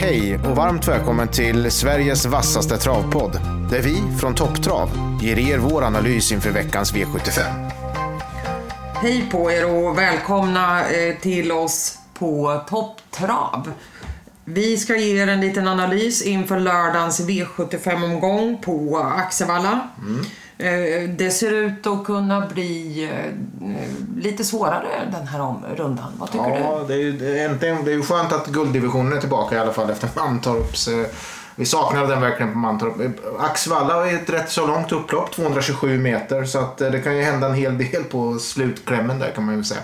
Hej och varmt välkommen till Sveriges vassaste travpodd. Där vi från Topptrav ger er vår analys inför veckans V75. Hej på er och välkomna eh, till oss på Topptrav. Vi ska ge er en liten analys inför lördagens V75-omgång på Axevalla. Eh, Det ser ut att kunna bli eh, lite svårare den här om- rundan. Vad tycker du? Ja, det är, ju, det, är det är ju skönt att gulddivisionen är tillbaka i alla fall efter Mantorps. eh, Vi saknade den verkligen på Mantorp. Eh, Axvalla är ett rätt så långt upplopp, 227 meter. Så att eh, det kan ju hända en hel del på slutklämmen där kan man ju säga.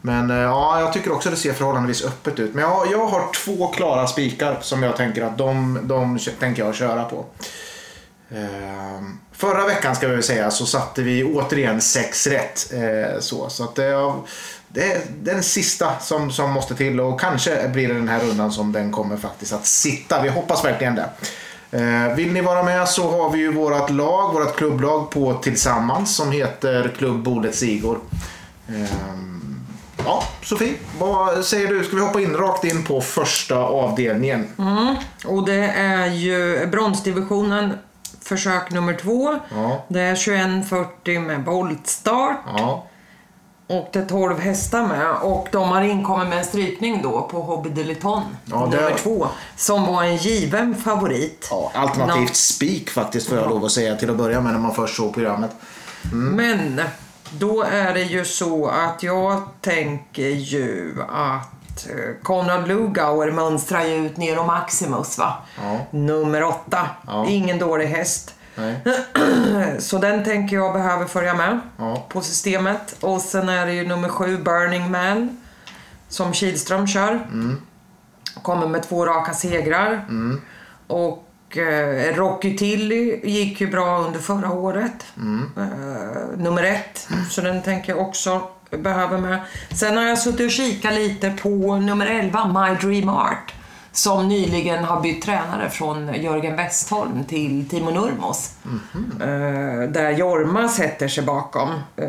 Men eh, ja, jag tycker också det ser förhållandevis öppet ut. Men jag, jag har två klara spikar som jag tänker att de, de tänker jag köra på. Ehm, förra veckan ska vi väl säga så satte vi återigen sex rätt. Eh, så så att eh, det, är- det är den sista som, som måste till och kanske blir det den här rundan som den kommer faktiskt att sitta. Vi hoppas verkligen det. Eh, vill ni vara med så har vi ju vårt lag, vårt klubblag på Tillsammans som heter Klubb Bolets Igor. Ehm, ja, Sofie, vad säger du? Ska vi hoppa in rakt in på första avdelningen? Mm. Och det är ju bronsdivisionen, försök nummer två. Ja. Det är 21.40 med voltstart. Ja, Och det är 12 hästar med. Och de har inkommit med en strykning då på Hobby Deliton, Ja, det- nummer två. Som var en given favorit. Ja, alternativt spik faktiskt får jag lov att säga till att börja med när man först såg programmet. Men då är det ju så att jag tänker ju att eh, Konrad Lugauer mönstrar ju ut Nero Maximus va? Ja. Nummer åtta. Ja. Ingen dålig häst. Nej. Så den tänker jag behöver följa med Ja. på systemet. Och sen är det ju nummer sju, Burning Man, som Kihlström kör. Mm. Kommer med två raka segrar. Och eh, Rocky Tilly gick ju bra under förra året. Mm. Eh, nummer ett, så den tänker jag också behöver med. Sen har jag suttit och kikat lite på nummer 11, My Dream Art. Som nyligen har bytt tränare från Jörgen Westholm till Timo Nurmos. Eh, där Jorma sätter sig bakom. Eh,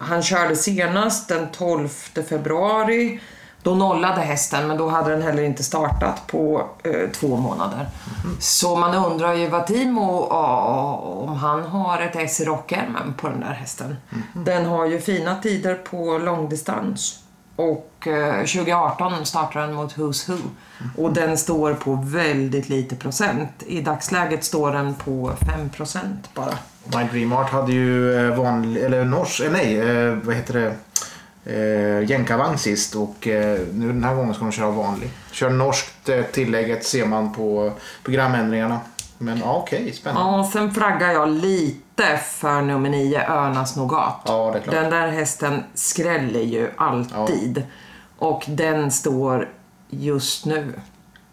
han körde senast den 12 februari. Då nollade hästen, men då hade den heller inte startat på eh, två månader. Så man undrar ju vad Timo, ja, om han har ett S i rockärmen på den där hästen. Den har ju fina tider på långdistans. Och eh, 2018 startar den mot Who's Who. Och den står på väldigt lite procent. I dagsläget står den på 5 procent bara. My Dream Art hade ju eh, vanlig, eller norsk, eh, nej, eh, vad heter det? Eh, Jänkarvagn sist och eh, nu den här gången ska de köra vanlig. Kör norskt eh, tillägget ser man på programändringarna. Men ja, okej, spännande. Ja, sen flaggar jag lite för nummer 9, Örnas Nougat. Ja, det är klart. Den där hästen skräller ju alltid. Och den står just nu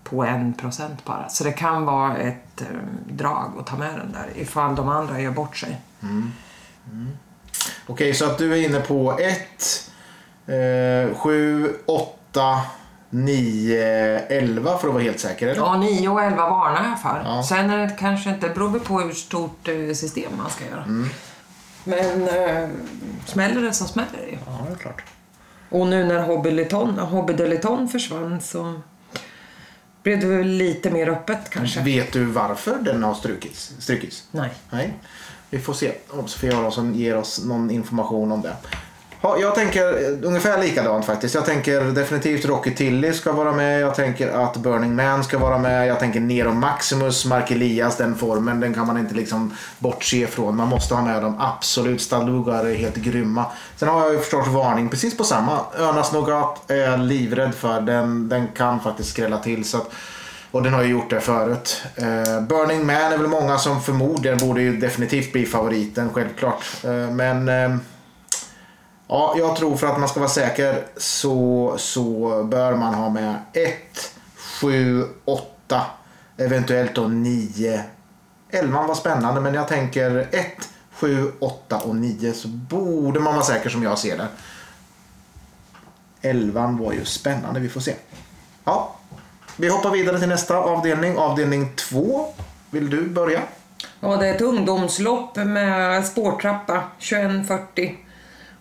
på 1% bara. Så det kan vara ett eh, drag att ta med den där ifall de andra gör bort sig. Okej, så att du är inne på 1, 7, 8, 9, 11 för att vara helt säker eller? Ja, 9 och 11 varnar jag för. Ja. Sen är det kanske inte, beror på hur stort eh, system man ska göra. Mm. Men eh, smäller det så smäller det ju. Ja, det är klart. Och nu när Hobby Deliton, Hobby Deliton försvann så blev det väl lite mer öppet kanske. Vet du varför den har strukits? strukits? Nej. Nej, vi får se om Sofia Aronsson ger oss någon information om det. Jag tänker eh, ungefär likadant faktiskt. Jag tänker definitivt Rocky Tilly ska vara med. Jag tänker att Burning Man ska vara med. Jag tänker Nero Maximus, Mark Elias, den formen. Den kan man inte liksom bortse ifrån. Man måste ha med dem. Absolut. Stalugar är helt grymma. Sen har jag ju förstås varning precis på samma. Önas Nougat är jag livrädd för. Den, den kan faktiskt skrälla till. Så att, och den har ju gjort det förut. Eh, Burning Man är väl många som förmodligen borde ju definitivt bli favoriten, självklart. Eh, men eh, ja, jag tror för att man ska vara säker så, så bör man ha med 1, 7, 8, eventuellt då 9. 11 var spännande men jag tänker 1, 7, 8 och 9 så borde man vara säker som jag ser det. 11 var ju spännande, vi får se. Ja, vi hoppar vidare till nästa avdelning, avdelning 2. Vill du börja? Ja, det är ett ungdomslopp med spårtrappa, 21.40.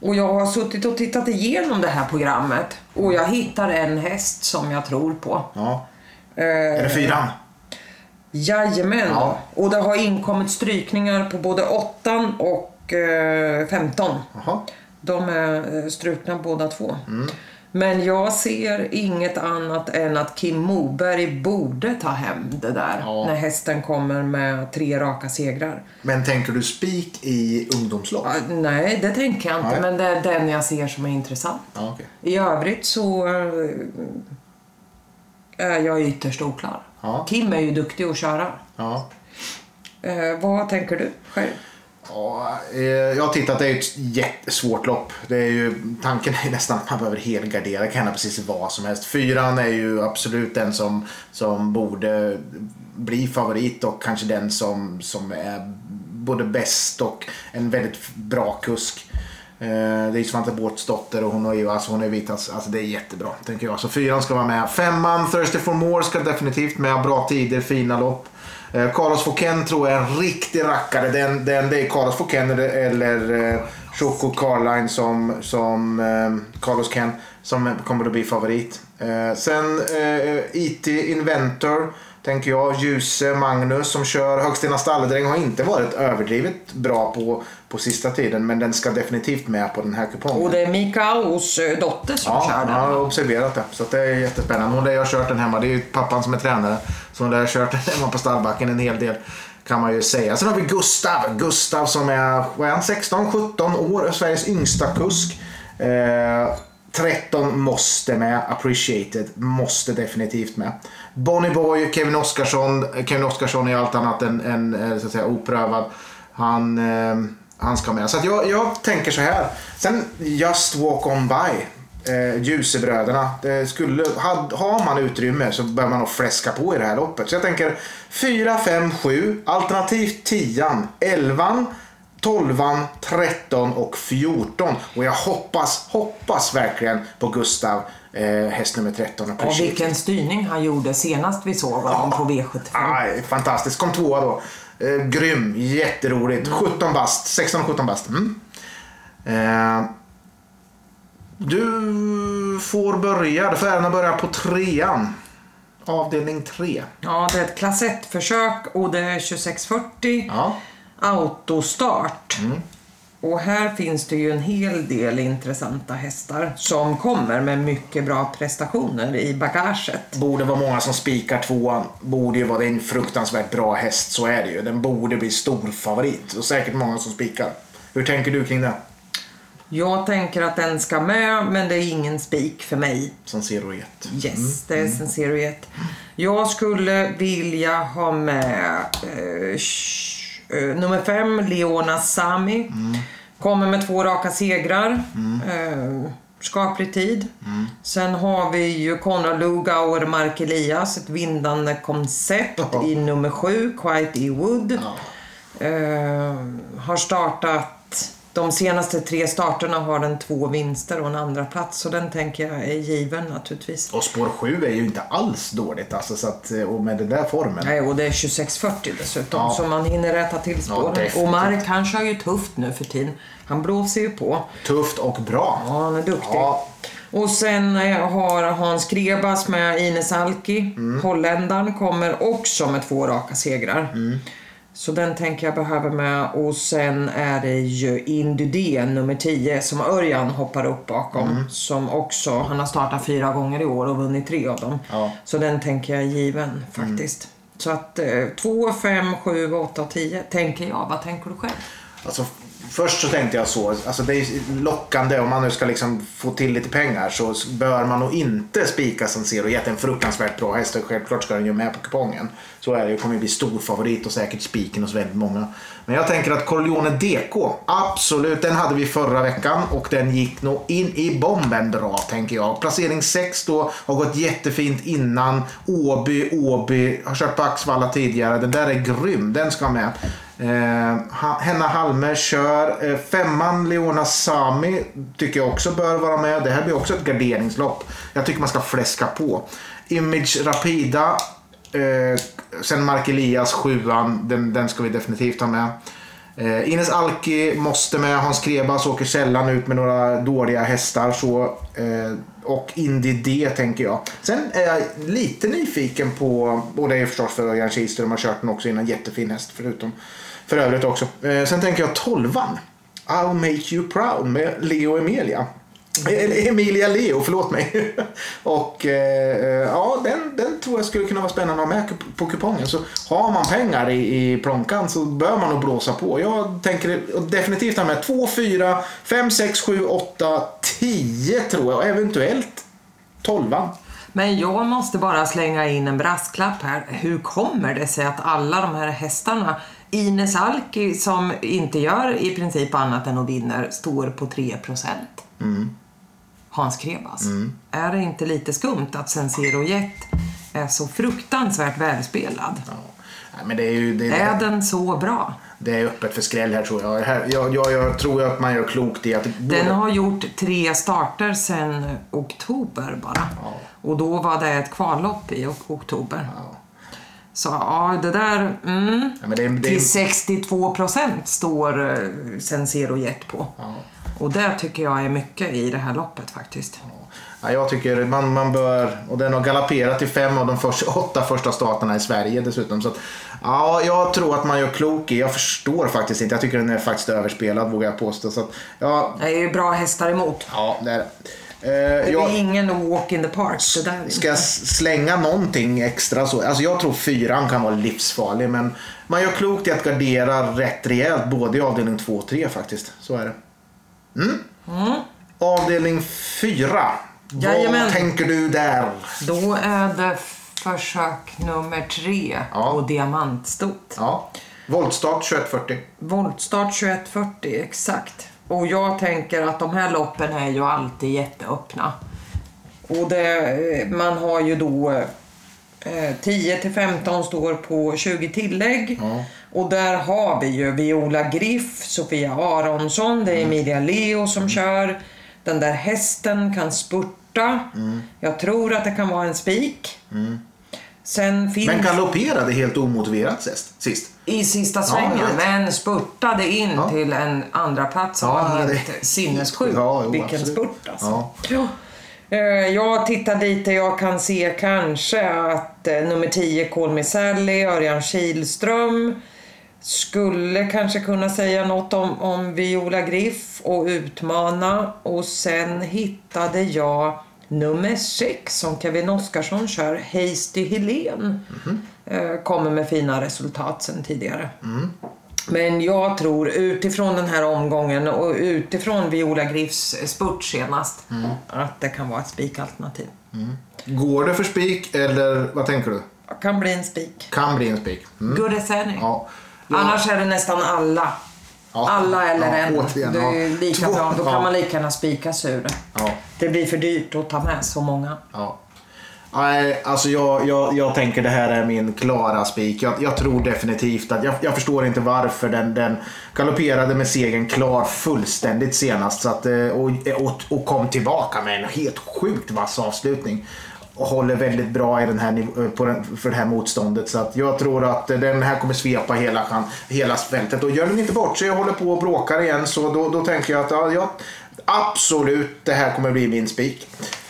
Och jag har suttit och tittat igenom det här programmet och jag hittar en häst som jag tror på. Ja. Är det fyran? Jajamän. Ja. Och det har inkommit strykningar på både åttan och eh, 15. Jaha. De är eh, strukna båda två. Mm. Men jag ser inget annat än att Kim Moberg borde ta hem det där Ja. när hästen kommer med tre raka segrar. Men tänker du spik i ungdomslopp? Ah, Nej, det tänker jag inte, Nej. men det är den jag ser som är intressant. Ja, okej. I övrigt så eh, är jag ytterst oklar. Ja. Kim är ju duktig att köra. Ja. Eh, vad tänker du själv? Ja, eh, jag har tittat, det är ju ett jättesvårt lopp. Det är ju, tanken är ju nästan att man behöver helgardera. Det kan hända precis vad som helst. Fyran är ju absolut den som, som borde bli favorit och kanske den som, som är både bäst och en väldigt bra kusk. Eh, det är Svante Båths dotter och hon är ju alltså, hon är vit. Alltså, alltså det är jättebra tänker jag. Så fyran ska vara med. Femman, Thirsty for More ska definitivt med. Bra tider, fina lopp. Eh, Carlos Fouquet tror jag är en riktig rackare. Den, den, det är Carlos Fouquet eller, eller eh, Choco Carline som, som eh, Carlos Ken som kommer att bli favorit. Eh, sen eh, eh IT Inventor tänker jag. Ljuse Magnus som kör. Högstena Stalledräng har inte varit överdrivet bra på, på sista tiden men den ska definitivt med på den här kupongen. Och det är Mikaos eh, dotter som Ja, kör jag den. har va? observerat det. Så det är jättespännande. Hon lär ha kört den hemma. Det är ju pappan som är tränare. Så hon lär ha kört den hemma på stallbacken en hel del. Kan man ju säga. Sen har vi Gustav. Gustav som är, vad är han, 16-17 år. Sveriges yngsta kusk. Eh, 13 måste med. Appreciated. Måste definitivt med. Bonnie Boy, Kevin Oskarsson. Kevin Oskarsson är allt annat än, än eh, så att säga, oprövad. Han, eh, han ska med. Så att jag, jag tänker så här. Sen Just Walk On By. Eh, Ljusebröderna. Det skulle, had, har man utrymme så bör man nog fläska på i det här loppet. Så jag tänker 4, 5, 7. Alternativt 10, 11, 12, 13 och 14. Och jag hoppas, hoppas verkligen på Gustav, eh, häst nummer 13. Och vilken styrning han gjorde senast vi såg honom på V75. Aj, fantastiskt. Kom tvåa då. Eh, grym, jätteroligt. 17 bast, 16 och 17 bast. Mm. Eh, du får börja. Du får gärna börja på trean. Avdelning 3. Ja, det är ett klass 1-försök och det är 2640 Ja. Autostart. Och här finns det ju en hel del intressanta hästar som kommer med mycket bra prestationer i bagaget. Borde vara många som spikar tvåan. Borde ju vara en fruktansvärt bra häst, så är det ju. Den borde bli stor favorit. Och säkert många som spikar. Hur tänker du kring det? Jag tänker att den ska med, men det är ingen spik för mig. Som Zero 1. Yes, det är Sincero 1. Jag skulle vilja ha med eh, nummer fem, Leona Sami. Kommer med två raka segrar. Eh, skaplig tid. Sen har vi ju Konrad Lugauer Mark Elias, ett vindande koncept Ja. i nummer sju, Quiet E. Wood. Eh, har startat de senaste tre starterna har den två vinster och en andra plats så den tänker jag är given naturligtvis. Och spår 7 är ju inte alls dåligt alltså, så att, och med den där formen. Nej, och det är 2640 dessutom Ja. så man hinner rätta till spåren. definitivt. och Mark han kör ju tufft nu för tiden. Han blåser ju på. Tufft och bra. Ja, han är duktig. Ja. Och sen eh, har Hans Grebas med Ines Alki. Holländaren kommer också med två raka segrar. Så den tänker jag behöver med. Och sen är det ju Indudé nummer 10 som Örjan hoppar upp bakom. Som också, han har startat fyra gånger i år och vunnit tre av dem. Ja. Så den tänker jag är given faktiskt. Så att eh, 2, 5, 7, 8 och 10 tänker jag. Vad tänker du själv? Alltså, först så tänkte jag så, alltså det är lockande om man nu ska liksom få till lite pengar så bör man nog inte spika San Zero Jet. En fruktansvärt bra häst och självklart ska den ju med på kupongen. Så är det ju, kommer ju bli stor favorit och säkert spiken hos väldigt många. Men jag tänker att Corleone DK, absolut, den hade vi förra veckan och den gick nog in i bomben bra tänker jag. Placering 6 då, har gått jättefint innan. Åby, Åby, har kört på Axvalla tidigare. Den där är grym, den ska med. Eh, Henna Halme kör. Eh, femman Leona Sami tycker jag också bör vara med. Det här blir också ett garderingslopp. Jag tycker man ska fläska på. Image Rapida. Eh, sen Mark Elias, sjuan. Den, den ska vi definitivt ha med. Eh, Ines Alki måste med. Hans Krebas åker sällan ut med några dåliga hästar. Så, eh, och Indy D tänker jag. Sen är jag lite nyfiken på, och det är förstås för Örjan Kihlström har kört den också innan. Jättefin häst förutom för övrigt också. Eh, sen tänker jag tolvan. I'll make you proud med Leo Emilia. Emilia Leo, förlåt mig. och eh, ja, den, den tror jag skulle kunna vara spännande att ha med på kupongen. Så har man pengar i, i plånkan så bör man nog blåsa på. Jag tänker definitivt ha med 2, 4, 5, 6, 7, 8, 10 tror jag. Eventuellt 12. Men jag måste bara slänga in en brasklapp här. Hur kommer det sig att alla de här hästarna Ines Alki som inte gör i princip annat än att vinna står på 3 Mm. Hans Krebas. Är det inte lite skumt att Sensero Jet är så fruktansvärt välspelad? Ja. Nej, men det är ju... Det, Är den så bra? det är öppet för skräll här tror jag. Här, jag, jag, jag tror att man gör klokt i att... Den har gjort tre starter sedan oktober bara. Och då var det ett kvallopp i ok- oktober. Ja. Så ja, det där... Mm, Ja, det, är- det, är- till 62 procent står eh, Sensero Jet på. Och det tycker jag är mycket i det här loppet faktiskt. Ja, jag tycker man, man bör, och den har galopperat i fem av de första, åtta första starterna i Sverige dessutom. Så att, ja, jag tror att man gör klok i, jag förstår faktiskt inte, jag tycker den är faktiskt överspelad vågar jag påstå. Så att, ja, Det är ju bra hästar emot. ja, det är det. Eh, Det är jag, ingen walk in the park. Det där är Ska jag slänga någonting extra så? Alltså jag tror fyran kan vara livsfarlig men man gör klokt i att gardera rätt rejält både i avdelning 2 och 3 faktiskt. Så är det. Mm. Avdelning 4. Jajamän. Vad tänker du där? Då är det försök nummer tre Ja. på diamantstot. Ja. Voltstart 2140. Voltstart 2140, exakt. Och jag tänker att de här loppen är ju alltid jätteöppna. Och det, man har ju då eh, 10 till 15 står på 20 tillägg. Ja. Och där har vi ju Viola Griff, Sofia Aronsson, det är Emilia Leo som kör. Den där hästen kan spurta. Jag tror att det kan vara en spik. Sen finns Men galopperade helt omotiverat sist. sist. i sista svängen, vet. men spurtade in Ja. till en andra plats Ja, var det- helt sinnessjuk. Ja, jo, Vilken absolut. spurt alltså. Ja. Ja. Eh, Jag tittar lite, jag kan se kanske att eh, nummer 10 Call Me Sally, Örjan Kihlström skulle kanske kunna säga något om, om Viola Griff och utmana. Och sen hittade jag nummer 6 som Kevin Oskarsson kör, Hasty Helene. Eh, Kommer med fina resultat sen tidigare. Men jag tror utifrån den här omgången och utifrån Viola Griffs spurt senast att det kan vara ett spikalternativ. Går det för spik eller vad tänker du? Kan bli en spik. Kan bli en spik. Mm. Any. Ja. Ja. Annars är det nästan alla. Ja. Alla eller Ja, en. återigen, det är lika Två- bra. Då kan man lika gärna spika sig ur det. Blir för dyrt att ta med så många. Nej, alltså jag, jag, jag tänker det här är min klara spik. Jag, jag tror definitivt att, jag, jag förstår inte varför den, den galopperade med segern klar fullständigt senast. Så att, eh, och, och, och kom tillbaka med en helt sjukt vass avslutning. Och håller väldigt bra i den här, eh, på den, för det här motståndet. Så att jag tror att eh, den här kommer svepa hela, hela fältet. Och gör den inte bort sig och håller på och bråkar igen så då, då tänker jag att ja, jag, absolut det här kommer bli min spik.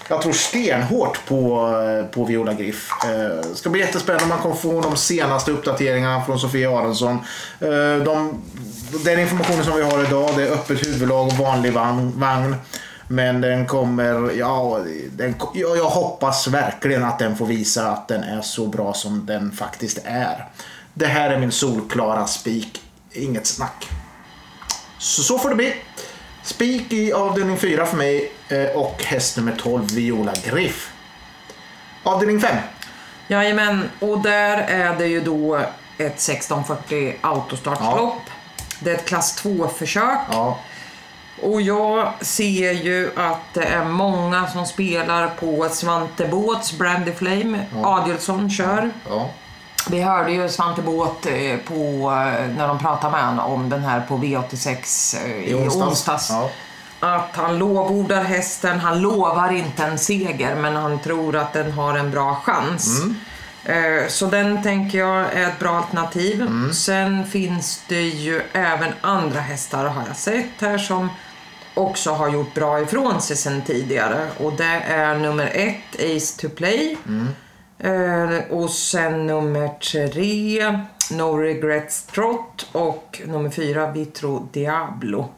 Jag tror stenhårt på, eh, på Viola Griff. Eh, ska bli jättespännande om man kommer få de senaste uppdateringarna från Sofia Aronsson. Eh, de, den informationen som vi har idag, det är öppet huvudlag och vanlig vagn. Men den kommer, ja, den, jag, jag hoppas verkligen att den får visa att den är så bra som den faktiskt är. Det här är min solklara spik, inget snack. Så, så får det bli. Spik i avdelning 4 för mig eh, och häst nummer 12 Viola Griff. Avdelning 5. Jajamän, och där är det ju då ett 1640 autostartslopp. Det är ett klass 2-försök. Ja. Och jag ser ju att det är många som spelar på Svante Båths Brandy Flame. Adielsson kör. Ja. Vi hörde ju Svante Båth eh, på, eh, när de pratade med honom om den här på V86 eh, i, I onsdags. onsdags. Ja. Att han lovordar hästen, han lovar inte en seger men han tror att den har en bra chans. Eh, Så den tänker jag är ett bra alternativ. Sen finns det ju även andra hästar har jag sett här som också har gjort bra ifrån sig sen tidigare. Och det är nummer ett, Ace to Play. Eh, och sen nummer tre, No Regrets Trot. Och nummer fyra, Vitro Diablo.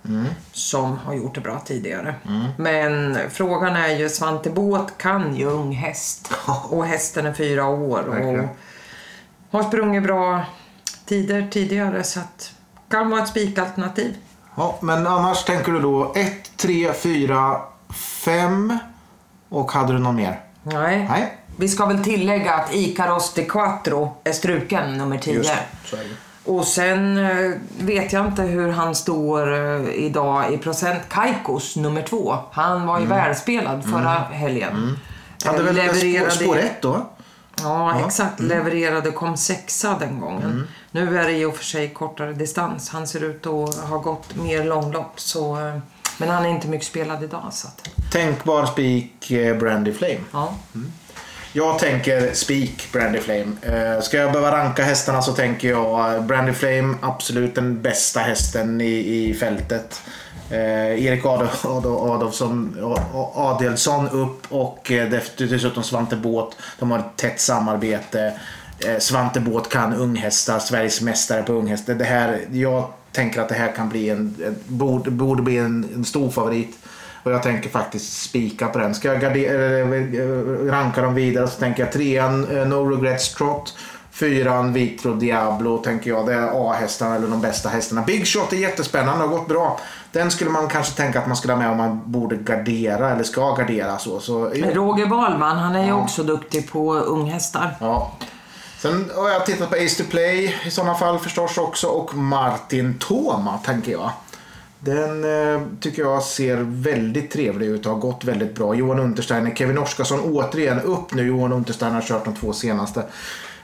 Som har gjort det bra tidigare. Men frågan är ju, Svante Båt kan ju ung häst. Och hästen är fyra år. Och har sprungit bra tider tidigare. Så att kan vara ett spikalternativ. Ja, men annars tänker du då 1, 3, 4, 5 och hade du någon mer? Nej. Nej. Vi ska väl tillägga att Icaros de Quattro är struken nummer 10. Just så är det. Och sen eh, vet jag inte hur han står eh, idag i procent. Kaikos nummer 2. Han var ju välspelad förra helgen. Mm. Hade väl spår, spår 1 då? Ja, exakt. Mm. Levererade, kom sexa den gången. Nu är det i och för sig kortare distans. Han ser ut att ha gått mer långlopp. Så, eh, men han är inte mycket spelad idag. Så att, Tänkbar spik eh, Brandy Flame. ja. Jag tänker spik Brandy Flame. Eh, ska jag behöva ranka hästarna så tänker jag Brandy Flame absolut den bästa hästen i, i fältet. Eh, Erik Adolfsson, Adelsson upp och eh, dessutom Svante Båt. De har ett tätt samarbete. Eh, Svante Båt kan unghästar, Sveriges mästare på unghästar. Det här, jag tänker att det här kan bli en, en borde, borde bli en, en stor favorit. Och jag tänker faktiskt spika på den. Ska jag gardera, eh, eh, ranka dem vidare så tänker jag trean No Regrets Trot. Fyran Vitro Diablo tänker jag. Det är A-hästarna eller de bästa hästarna. Big Shot är jättespännande och har gått bra. Den skulle man kanske tänka att man skulle ha med om man borde gardera eller ska gardera så. så Roger Wahlman, han är ju också duktig på unghästar. ja. Sen har jag tittat på Ace to Play i sådana fall förstås också och Martin Toma tänker jag. Den eh, tycker jag ser väldigt trevlig ut och har gått väldigt bra. Johan Untersteiner, Kevin Oskarsson återigen upp nu. Johan Untersteiner har kört de två senaste.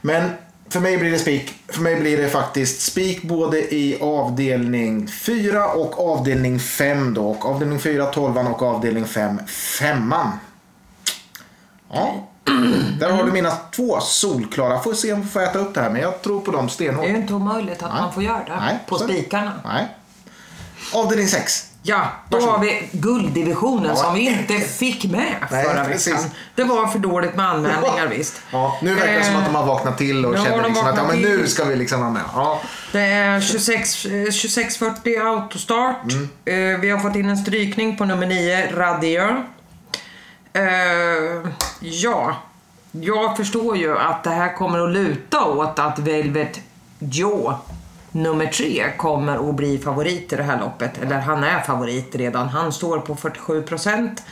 Men för mig blir det spik. För mig blir det faktiskt spik både i avdelning 4 och avdelning 5 då. Och avdelning 4 12 och avdelning 5 5 Ja. Där har du mina två solklara. Får se om jag får äta upp det här men jag tror på dem stenhårt. Det är ju inte omöjligt att Nej. man får göra det Nej, på så- spikarna. Nej. Avdelning 6. Ja, då Varsågod. har vi gulddivisionen Ja. som vi inte fick med förra veckan. Det var för dåligt med anmälningar visst. Ja, nu verkar det som att de har vaknat till och känner liksom att ja, men nu ska vi liksom vara med. Ja. Det är 26, eh, 2640 autostart. Mm. Eh, Vi har fått in en strykning på nummer 9, Radio. Eh, ja, jag förstår ju att det här kommer att luta åt att Velvet Joe nummer 3 kommer att bli favorit i det här loppet. Eller han är favorit redan. Han står på 47 procent.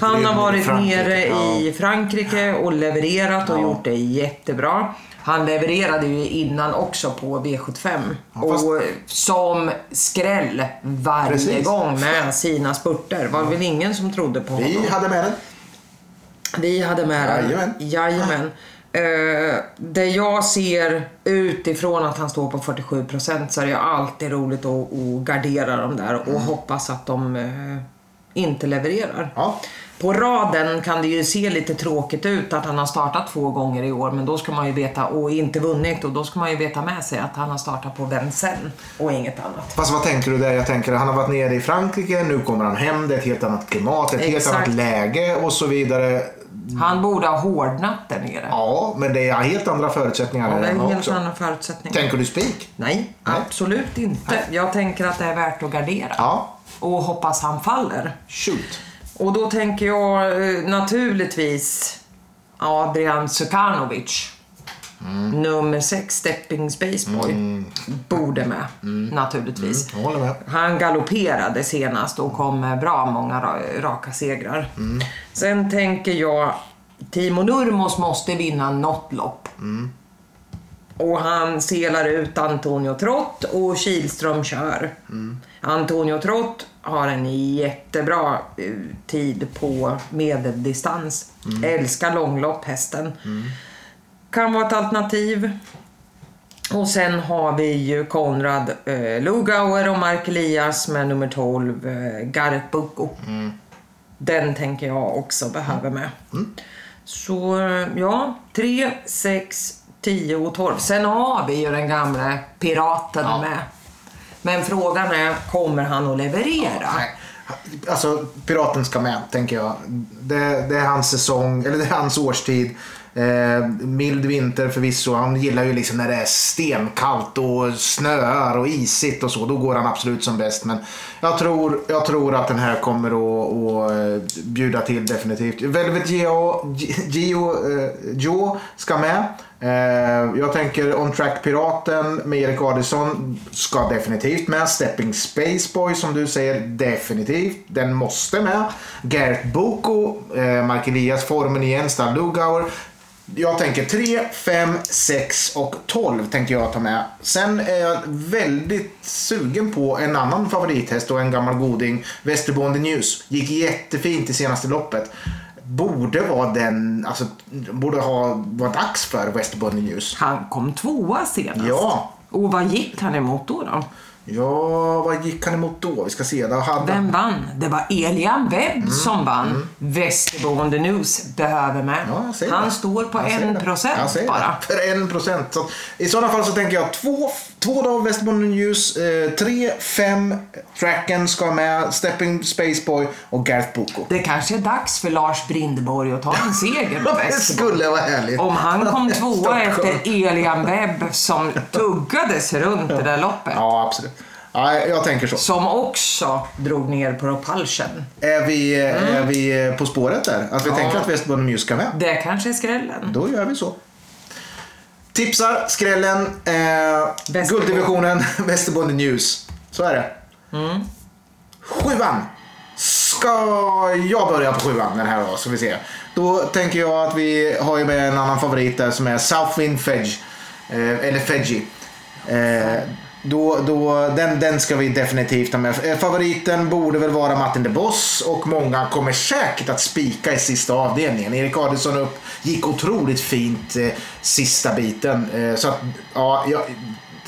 Han har varit nere i Frankrike och levererat och gjort det jättebra. Han levererade ju innan också på V75. Ja, fast- Och som skräll varje Precis. gång med sina spurter. var det väl ingen som trodde på honom. Vi hade med den. Vi hade med den. Jajamän. Jajamän. Eh, det jag ser utifrån att han står på 47% så är det alltid roligt att, att gardera dem där och Mm. hoppas att de eh, inte levererar. Ja. På raden kan det ju se lite tråkigt ut att han har startat två gånger i år men då ska man ju veta, och inte vunnit, och då ska man ju veta med sig att han har startat på Vincennes och inget annat. Fast vad tänker du där? Jag tänker han har varit nere i Frankrike, nu kommer han hem, det är ett helt annat klimat, ett helt Exakt. annat läge och så vidare. Han borde ha hårdnat där nere. Ja, men det är helt andra förutsättningar Ja, det är helt också. andra förutsättningar. Tänker du spik? Nej, absolut inte. Jag tänker att det är värt att gardera. Ja. Och hoppas han faller. Shoot. Och då tänker jag eh, naturligtvis Adrian Sukanovic. Nummer 6, Stepping Spaceboy. Borde med, naturligtvis. Jag håller med. Han galopperade senast och kom med bra många ra- raka segrar. Mm. Sen tänker jag, Timo Nurmos måste vinna något lopp. Mm. Och han selar ut Antonio Trott och Kihlström kör. Mm. Antonio Trott har en jättebra eh, tid på medeldistans. Mm. Älskar långlopp, hästen. Kan vara ett alternativ. Och sen har vi ju Konrad eh, Lugauer och Mark Elias med nummer 12, eh, Gareth Bucco. Den tänker jag också behöver med. Så ja, 3, 6, 10 och 12. Sen har vi ju den gamla piraten Ja. med. Men frågan är, kommer han att leverera? Nej. Alltså, Piraten ska med, tänker jag. Det, det är hans säsong, eller det är hans årstid. Eh, mild vinter förvisso. Han gillar ju liksom när det är stenkallt och snöar och isigt och så. Då går han absolut som bäst. Men jag tror, jag tror att den här kommer att, att eh, bjuda till definitivt. Velvet Geo, Geo eh, Joe ska med. Eh, jag tänker On Track Piraten med Erik Adison ska definitivt med. Stepping Space Boy som du säger, definitivt. Den måste med. Gert Boko, eh, Mark Elias, Formen igen, Stan Lugauer. Jag tänker 3, 5, 6 och 12 tänker jag ta med. Sen är jag väldigt sugen på en annan favorithäst och en gammal goding. Västerbonde News. Gick jättefint i senaste loppet. Borde vara den, alltså borde ha, vara dags för Västerbonde News. Han kom tvåa senast. Ja. Och vad gick han emot då? då? Ja, vad gick han emot då? Vi ska se. Då hade Vem vann? Det var Elian Webb Mm. som vann. Västerboende News behöver med. Ja, han det. står på en procent bara. det. För en procent. Så I sådana fall så tänker jag två, två dagar Västerbotten News, eh, tre, fem Tracken ska med, Stepping Space Boy och Garth Boko. Det kanske är dags för Lars Brindborg att ta en seger på Det skulle vara härligt. Om han kom tvåa efter Elian Webb som tuggades runt det där loppet. Ja, absolut. Ja, jag tänker så. Som också drog ner propulsion. Är vi, är vi på spåret där? Att vi Ja. tänker att Västerbotten News ska med? Det kanske är skrällen. Då gör vi så. Tipsar, skrällen, eh, gulddivisionen, Västerbotten News. Så är det. Mm. Sjuan. Ska jag börja på sjuan den här då, så vi se. Då tänker jag att vi har ju med en annan favorit där som är Southwind Fedge. Eh, eller Fedgy. Eh, då, då, den, den ska vi definitivt ha med. Eh, Favoriten borde väl vara Martin de Boss och många kommer säkert att spika i sista avdelningen. Erik Adielsson upp, gick otroligt fint eh, sista biten. Eh, så att, ja, jag,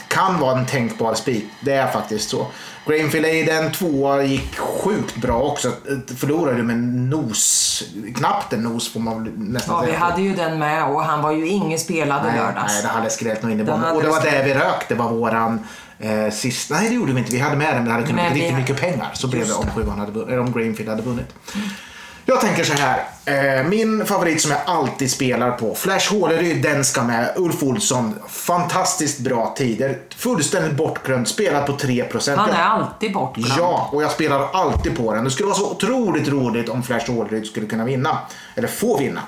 kan vara en tänkbar spik. Det är faktiskt så. Grainfield Aiden, tvåa, gick sjukt bra också. Eh, Förlorade med nos, knappt en nos får man nästan Ja, vi säga. hade ju den med och han var ju ingen spelad i Nej, lördags. nej, det hade skrällt nog in i Det bomben. hade Och det var det vi rök. Det var våran eh, sista... Nej, det gjorde vi inte. Vi hade med den, men det hade kunnat bli riktigt mycket pengar. Så blev det om, sjuan hade, om Grainfield hade vunnit. Jag tänker så här. Eh, min favorit som jag alltid spelar på. Flash Håleryd, den ska med. Ulf Olsson, fantastiskt bra tider. Fullständigt bortglömd. Spelat på 3%. Han är alltid bortglömd. Ja, och jag spelar alltid på den. Det skulle vara så otroligt roligt om Flash Håleryd skulle kunna vinna. Eller få vinna.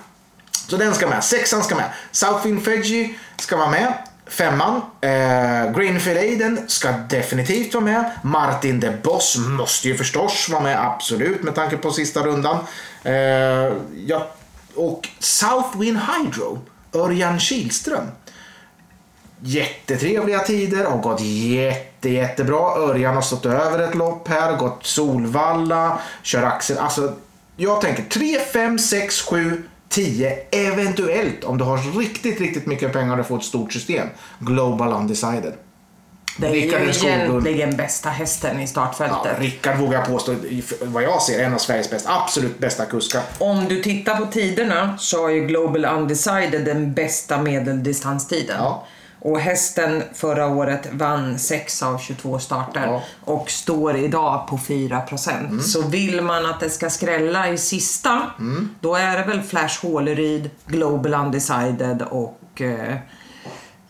Så den ska med. Sexan ska med. Southwind Fedgy ska vara med. Femman. Eh, Greenfield Aiden ska definitivt vara med. Martin de Boss måste ju förstås vara med, absolut, med tanke på sista rundan. Eh, ja, och Southwind Hydro, Örjan Kihlström. Jättetrevliga tider, har gått jätte, jättebra. Örjan har stått över ett lopp här, gått Solvalla, kör axel. Alltså, jag tänker 3, 5, 6, 7, 10, eventuellt om du har riktigt, riktigt mycket pengar och får ett stort system. Global Undecided. Det är Rickard ju Skoglund. egentligen bästa hästen i Ja, startfältet. Rickard vågar jag påstå, vad jag ser, en av Sveriges bästa, absolut bästa kuskar. Om du tittar på tiderna så har ju Global Undecided den bästa medeldistanstiden. Ja. Och hästen förra året vann 6 av 22 starter Ja. och står idag på 4%. Så vill man att det ska skrälla i sista, då är det väl Flash Håleryd, Global Undecided och eh,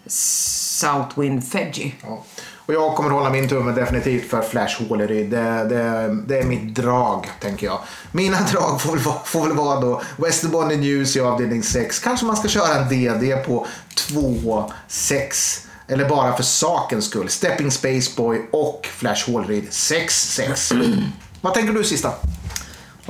Southwind Fedgy. Ja. Och jag kommer hålla min tumme definitivt för Flash Håleryd. Det, det, det är mitt drag, tänker jag. Mina drag får väl får väl vara då Westerbourne News i avdelning 6. Kanske man ska köra en DD på 2, 6. Eller bara för sakens skull. Stepping Space Boy och Flash Håleryd 6, 6. Vad tänker du sista?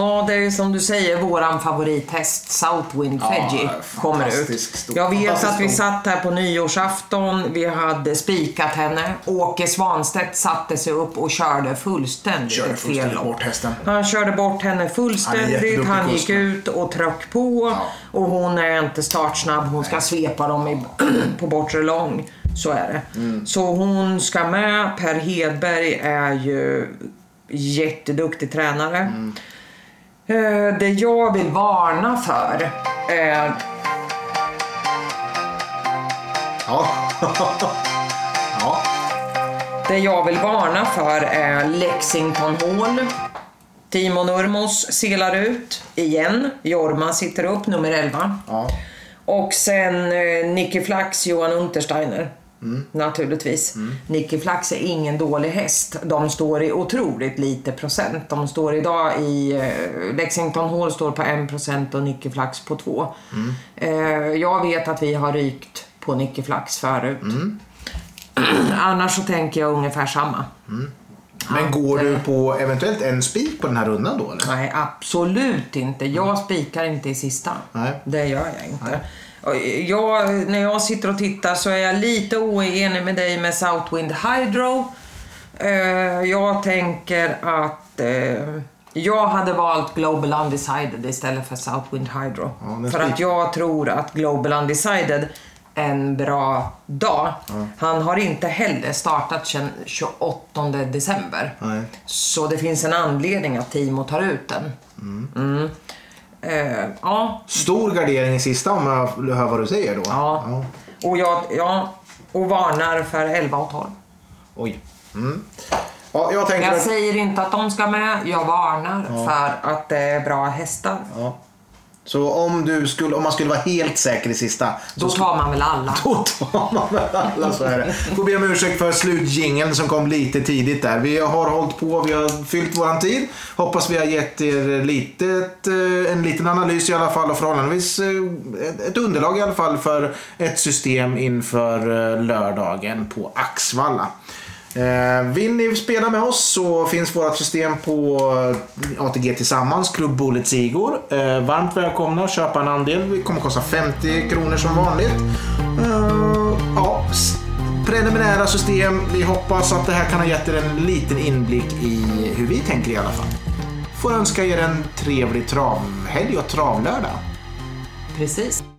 Ja, det är som du säger våran favorithäst Southwind Ja, Fedgy kommer ut. stor- Jag vet att vi satt här på nyårsafton, vi hade spikat henne. Åke Svanstedt satte sig upp och körde fullständigt Körde fel fullständigt lopp. bort hästen. Han körde bort henne Han fullständigt, han kusk, gick ut och tryck på. Och hon är inte startsnabb, hon ska svepa dem i, på bortre lång. Så är det. Mm. Så hon ska med. Per Hedberg är ju jätteduktig tränare. Mm. Eh, det jag vill varna för är Ja. ja. Det jag vill varna för är Lexington Hall. Timo Nurmos selar ut igen. Jorma sitter upp, nummer 11. ja. Och sen eh, Nicky Flax, Johan Untersteiner. Naturligtvis. Nicky Flax är ingen dålig häst. De står i otroligt lite procent. De står idag i... Eh, Lexington Hall står på 1 procent och Nicky Flax på 2. Eh, jag vet att vi har rykt på Nicky Flax förut. Annars så tänker jag ungefär samma. Men går du på eventuellt en spik på den här rundan då eller? Nej, absolut inte. Jag spikar inte i sista. Nej. Det gör jag inte. Och Jag, när jag sitter och tittar så är jag lite oenig med dig med Southwind Hydro. Eh, Jag tänker att eh, jag hade valt Global Undecided istället för Southwind Hydro. Ja, för att jag tror att Global Undecided en bra dag. Han har inte heller startat sedan 28 december. Nej. Så det finns en anledning att Timo tar ut den. Mm. Eh, ja, Stor gardering i sista om jag hör vad du säger då. ja. Och, jag, ja, och varnar för 11 och 12. Oj. Mm. Ja, jag Jag att... säger inte att de ska med, jag varnar för att det är bra hästar. Ja. Så om, du skulle, om man skulle vara helt säker i sista, Då tar man väl alla. då tar man väl alla så är det. Får be om ursäkt för slutjingeln som kom lite tidigt där. Vi har hållit på, vi har fyllt våran tid. Hoppas vi har gett er litet, eh, en liten analys i alla fall och förhållandevis eh, ett- underlag i alla fall för ett system inför eh, lördagen på Axvalla. Eh, vill ni spela med oss så finns vårt system på eh, ATG Tillsammans, Klubb Bullet Igor. Eh, varmt välkomna att köpa en andel. Det kommer kosta 50 kronor som vanligt. Eh, ja, preliminära system. Vi hoppas att det här kan ha gett er en liten inblick i hur vi tänker i alla fall. Får önska er en trevlig travhelg och travlördag. Precis.